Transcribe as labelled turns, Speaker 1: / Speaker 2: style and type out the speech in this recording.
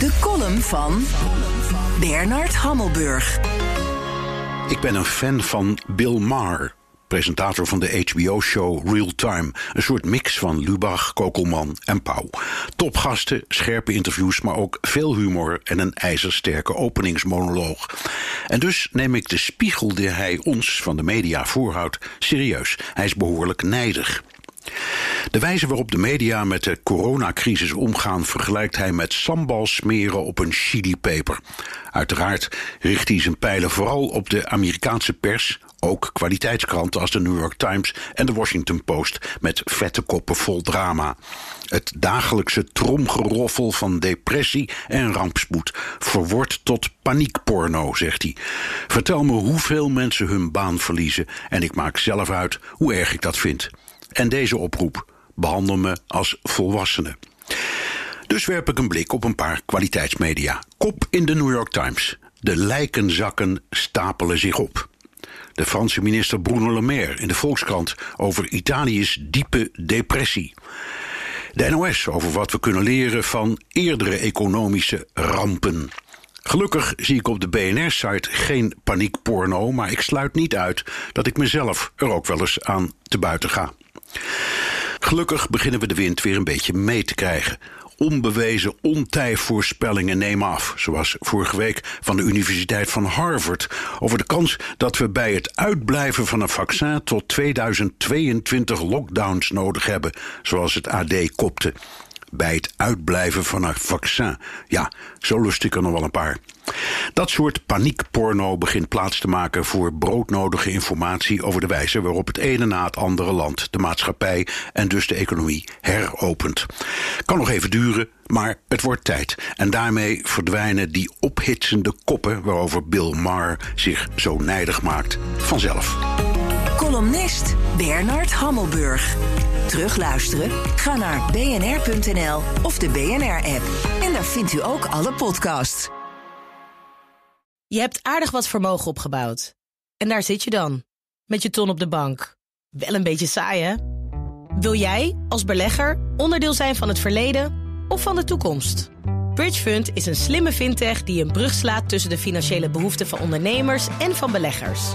Speaker 1: De column van Bernard Hammelburg.
Speaker 2: Ik ben een fan van Bill Maher, presentator van de HBO-show Real Time. Een soort mix van Lubach, Kokelman en Pauw. Topgasten, scherpe interviews, maar ook veel humor en een ijzersterke openingsmonoloog. En dus neem ik de spiegel die hij ons van de media voorhoudt serieus. Hij is behoorlijk nijdig. De wijze waarop de media met de coronacrisis omgaan vergelijkt hij met sambal smeren op een chilipeper. Uiteraard richt hij zijn pijlen vooral op de Amerikaanse pers, ook kwaliteitskranten als de New York Times en de Washington Post met vette koppen vol drama. Het dagelijkse tromgeroffel van depressie en rampspoed verwordt tot paniekporno, zegt hij. Vertel me hoeveel mensen hun baan verliezen en ik maak zelf uit hoe erg ik dat vind. En deze oproep: behandel me als volwassene. Dus werp ik een blik op een paar kwaliteitsmedia. Kop in de New York Times. De lijkenzakken stapelen zich op. De Franse minister Bruno Le Maire in de Volkskrant over Italië's diepe depressie. De NOS over wat we kunnen leren van eerdere economische rampen. Gelukkig zie ik op de BNR-site geen paniekporno, maar ik sluit niet uit dat ik mezelf er ook wel eens aan te buiten ga. Gelukkig beginnen we de wind weer een beetje mee te krijgen. Onbewezen ontijvoorspellingen nemen af, zoals vorige week van de Universiteit van Harvard, over de kans dat we bij het uitblijven van een vaccin tot 2022 lockdowns nodig hebben, zoals het AD kopte. Bij het uitblijven van een vaccin. Ja, zo lust ik er nog wel een paar. Dat soort paniekporno begint plaats te maken voor broodnodige informatie over de wijze waarop het ene na het andere land de maatschappij en dus de economie heropent. Kan nog even duren, maar het wordt tijd. En daarmee verdwijnen die ophitsende koppen waarover Bill Maher zich zo nijdig maakt vanzelf.
Speaker 1: Columnist Bernard Hammelburg. Terugluisteren? Ga naar bnr.nl of de BNR-app. En daar vindt u ook alle podcasts.
Speaker 3: Je hebt aardig wat vermogen opgebouwd. En daar zit je dan, met je ton op de bank. Wel een beetje saai, hè? Wil jij, als belegger, onderdeel zijn van het verleden of van de toekomst? Bridgefund is een slimme fintech die een brug slaat tussen de financiële behoeften van ondernemers en van beleggers.